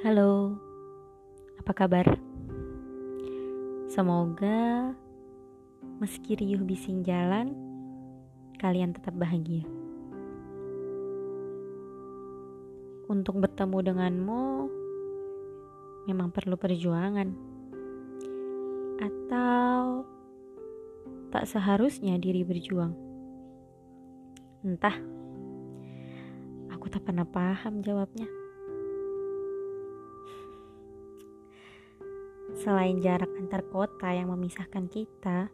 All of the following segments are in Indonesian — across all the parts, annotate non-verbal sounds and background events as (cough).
Halo, apa kabar? Semoga meski riuh bising jalan, kalian tetap bahagia. Untuk bertemu denganmu, memang perlu perjuangan, atau tak seharusnya diri berjuang. Entah, aku tak pernah paham jawabnya. Selain jarak antar kota yang memisahkan kita,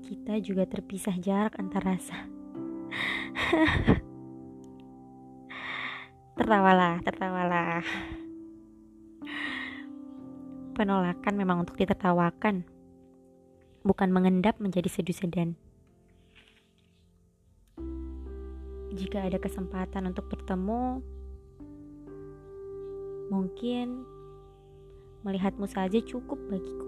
kita juga terpisah jarak antar rasa. (laughs) tertawalah, tertawalah. Penolakan memang untuk ditertawakan, bukan mengendap menjadi sedu-sedan. Jika ada kesempatan untuk bertemu, mungkin Melihatmu saja cukup bagiku.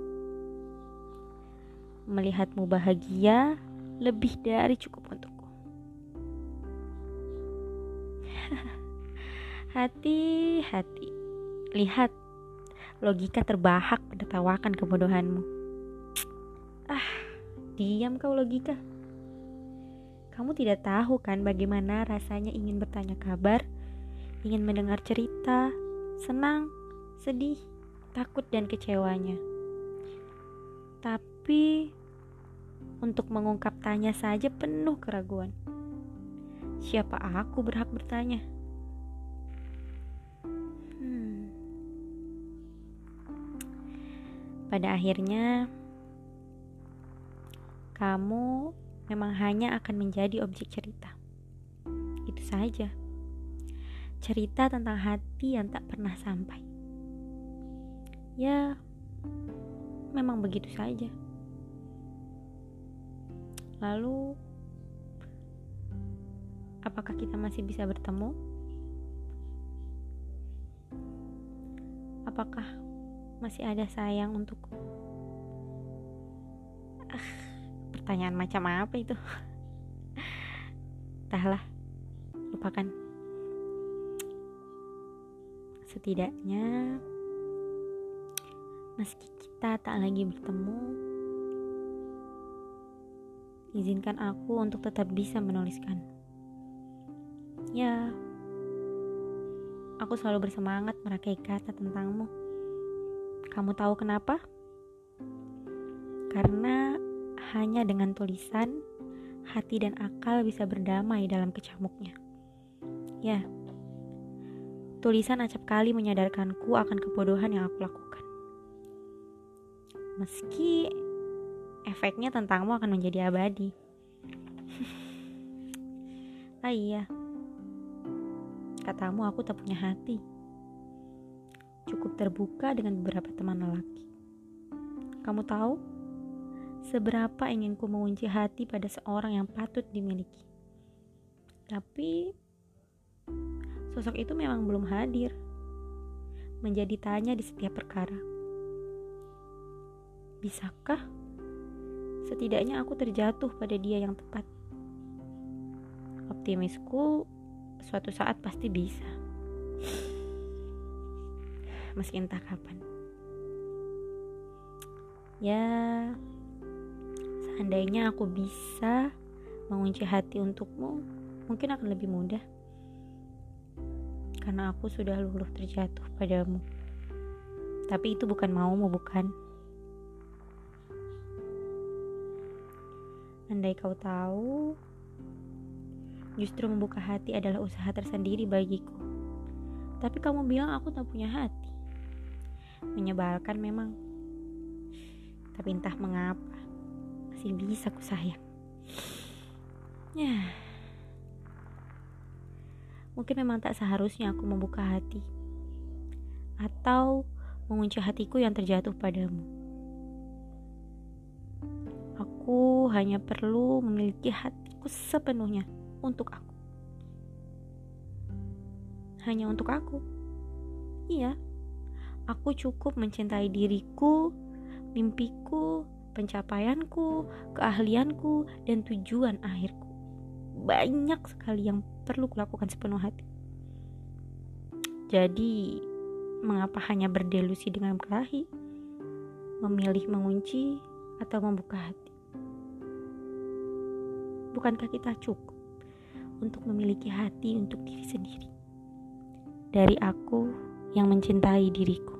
Melihatmu bahagia lebih dari cukup untukku. (laughs) Hati-hati. Lihat, logika terbahak menertawakan kebodohanmu. Ah, diam kau logika. Kamu tidak tahu kan bagaimana rasanya ingin bertanya kabar, ingin mendengar cerita, senang, sedih, takut dan kecewanya. Tapi untuk mengungkap tanya saja penuh keraguan. Siapa aku berhak bertanya? Hmm. Pada akhirnya, kamu memang hanya akan menjadi objek cerita. Itu saja. Cerita tentang hati yang tak pernah sampai ya memang begitu saja. Lalu, apakah kita masih bisa bertemu? Apakah masih ada sayang untukku? Ah, pertanyaan macam apa itu? (laughs) Entahlah, lupakan. Setidaknya Meski kita tak lagi bertemu, izinkan aku untuk tetap bisa menuliskan. Ya, aku selalu bersemangat merakai kata tentangmu. Kamu tahu kenapa? Karena hanya dengan tulisan, hati dan akal bisa berdamai dalam kecamuknya. Ya, tulisan acap kali menyadarkanku akan kebodohan yang aku lakukan meski efeknya tentangmu akan menjadi abadi. (laughs) ah iya, katamu aku tak punya hati. Cukup terbuka dengan beberapa teman lelaki. Kamu tahu seberapa inginku mengunci hati pada seorang yang patut dimiliki. Tapi sosok itu memang belum hadir. Menjadi tanya di setiap perkara. Bisakah? Setidaknya aku terjatuh pada dia yang tepat. Optimisku suatu saat pasti bisa. Meski entah kapan. Ya, seandainya aku bisa mengunci hati untukmu, mungkin akan lebih mudah. Karena aku sudah luluh terjatuh padamu. Tapi itu bukan maumu, bukan? Andai kau tahu, justru membuka hati adalah usaha tersendiri bagiku. Tapi kamu bilang aku tak punya hati. Menyebalkan memang. Tapi entah mengapa, masih bisa ku sayang. Ya. Mungkin memang tak seharusnya aku membuka hati. Atau mengunci hatiku yang terjatuh padamu. Aku hanya perlu memiliki hatiku sepenuhnya untuk aku. Hanya untuk aku. Iya, aku cukup mencintai diriku, mimpiku, pencapaianku, keahlianku, dan tujuan akhirku. Banyak sekali yang perlu kulakukan sepenuh hati. Jadi, mengapa hanya berdelusi dengan kelahi? Memilih mengunci atau membuka hati? Bukankah kita cukup untuk memiliki hati untuk diri sendiri? Dari aku yang mencintai diriku.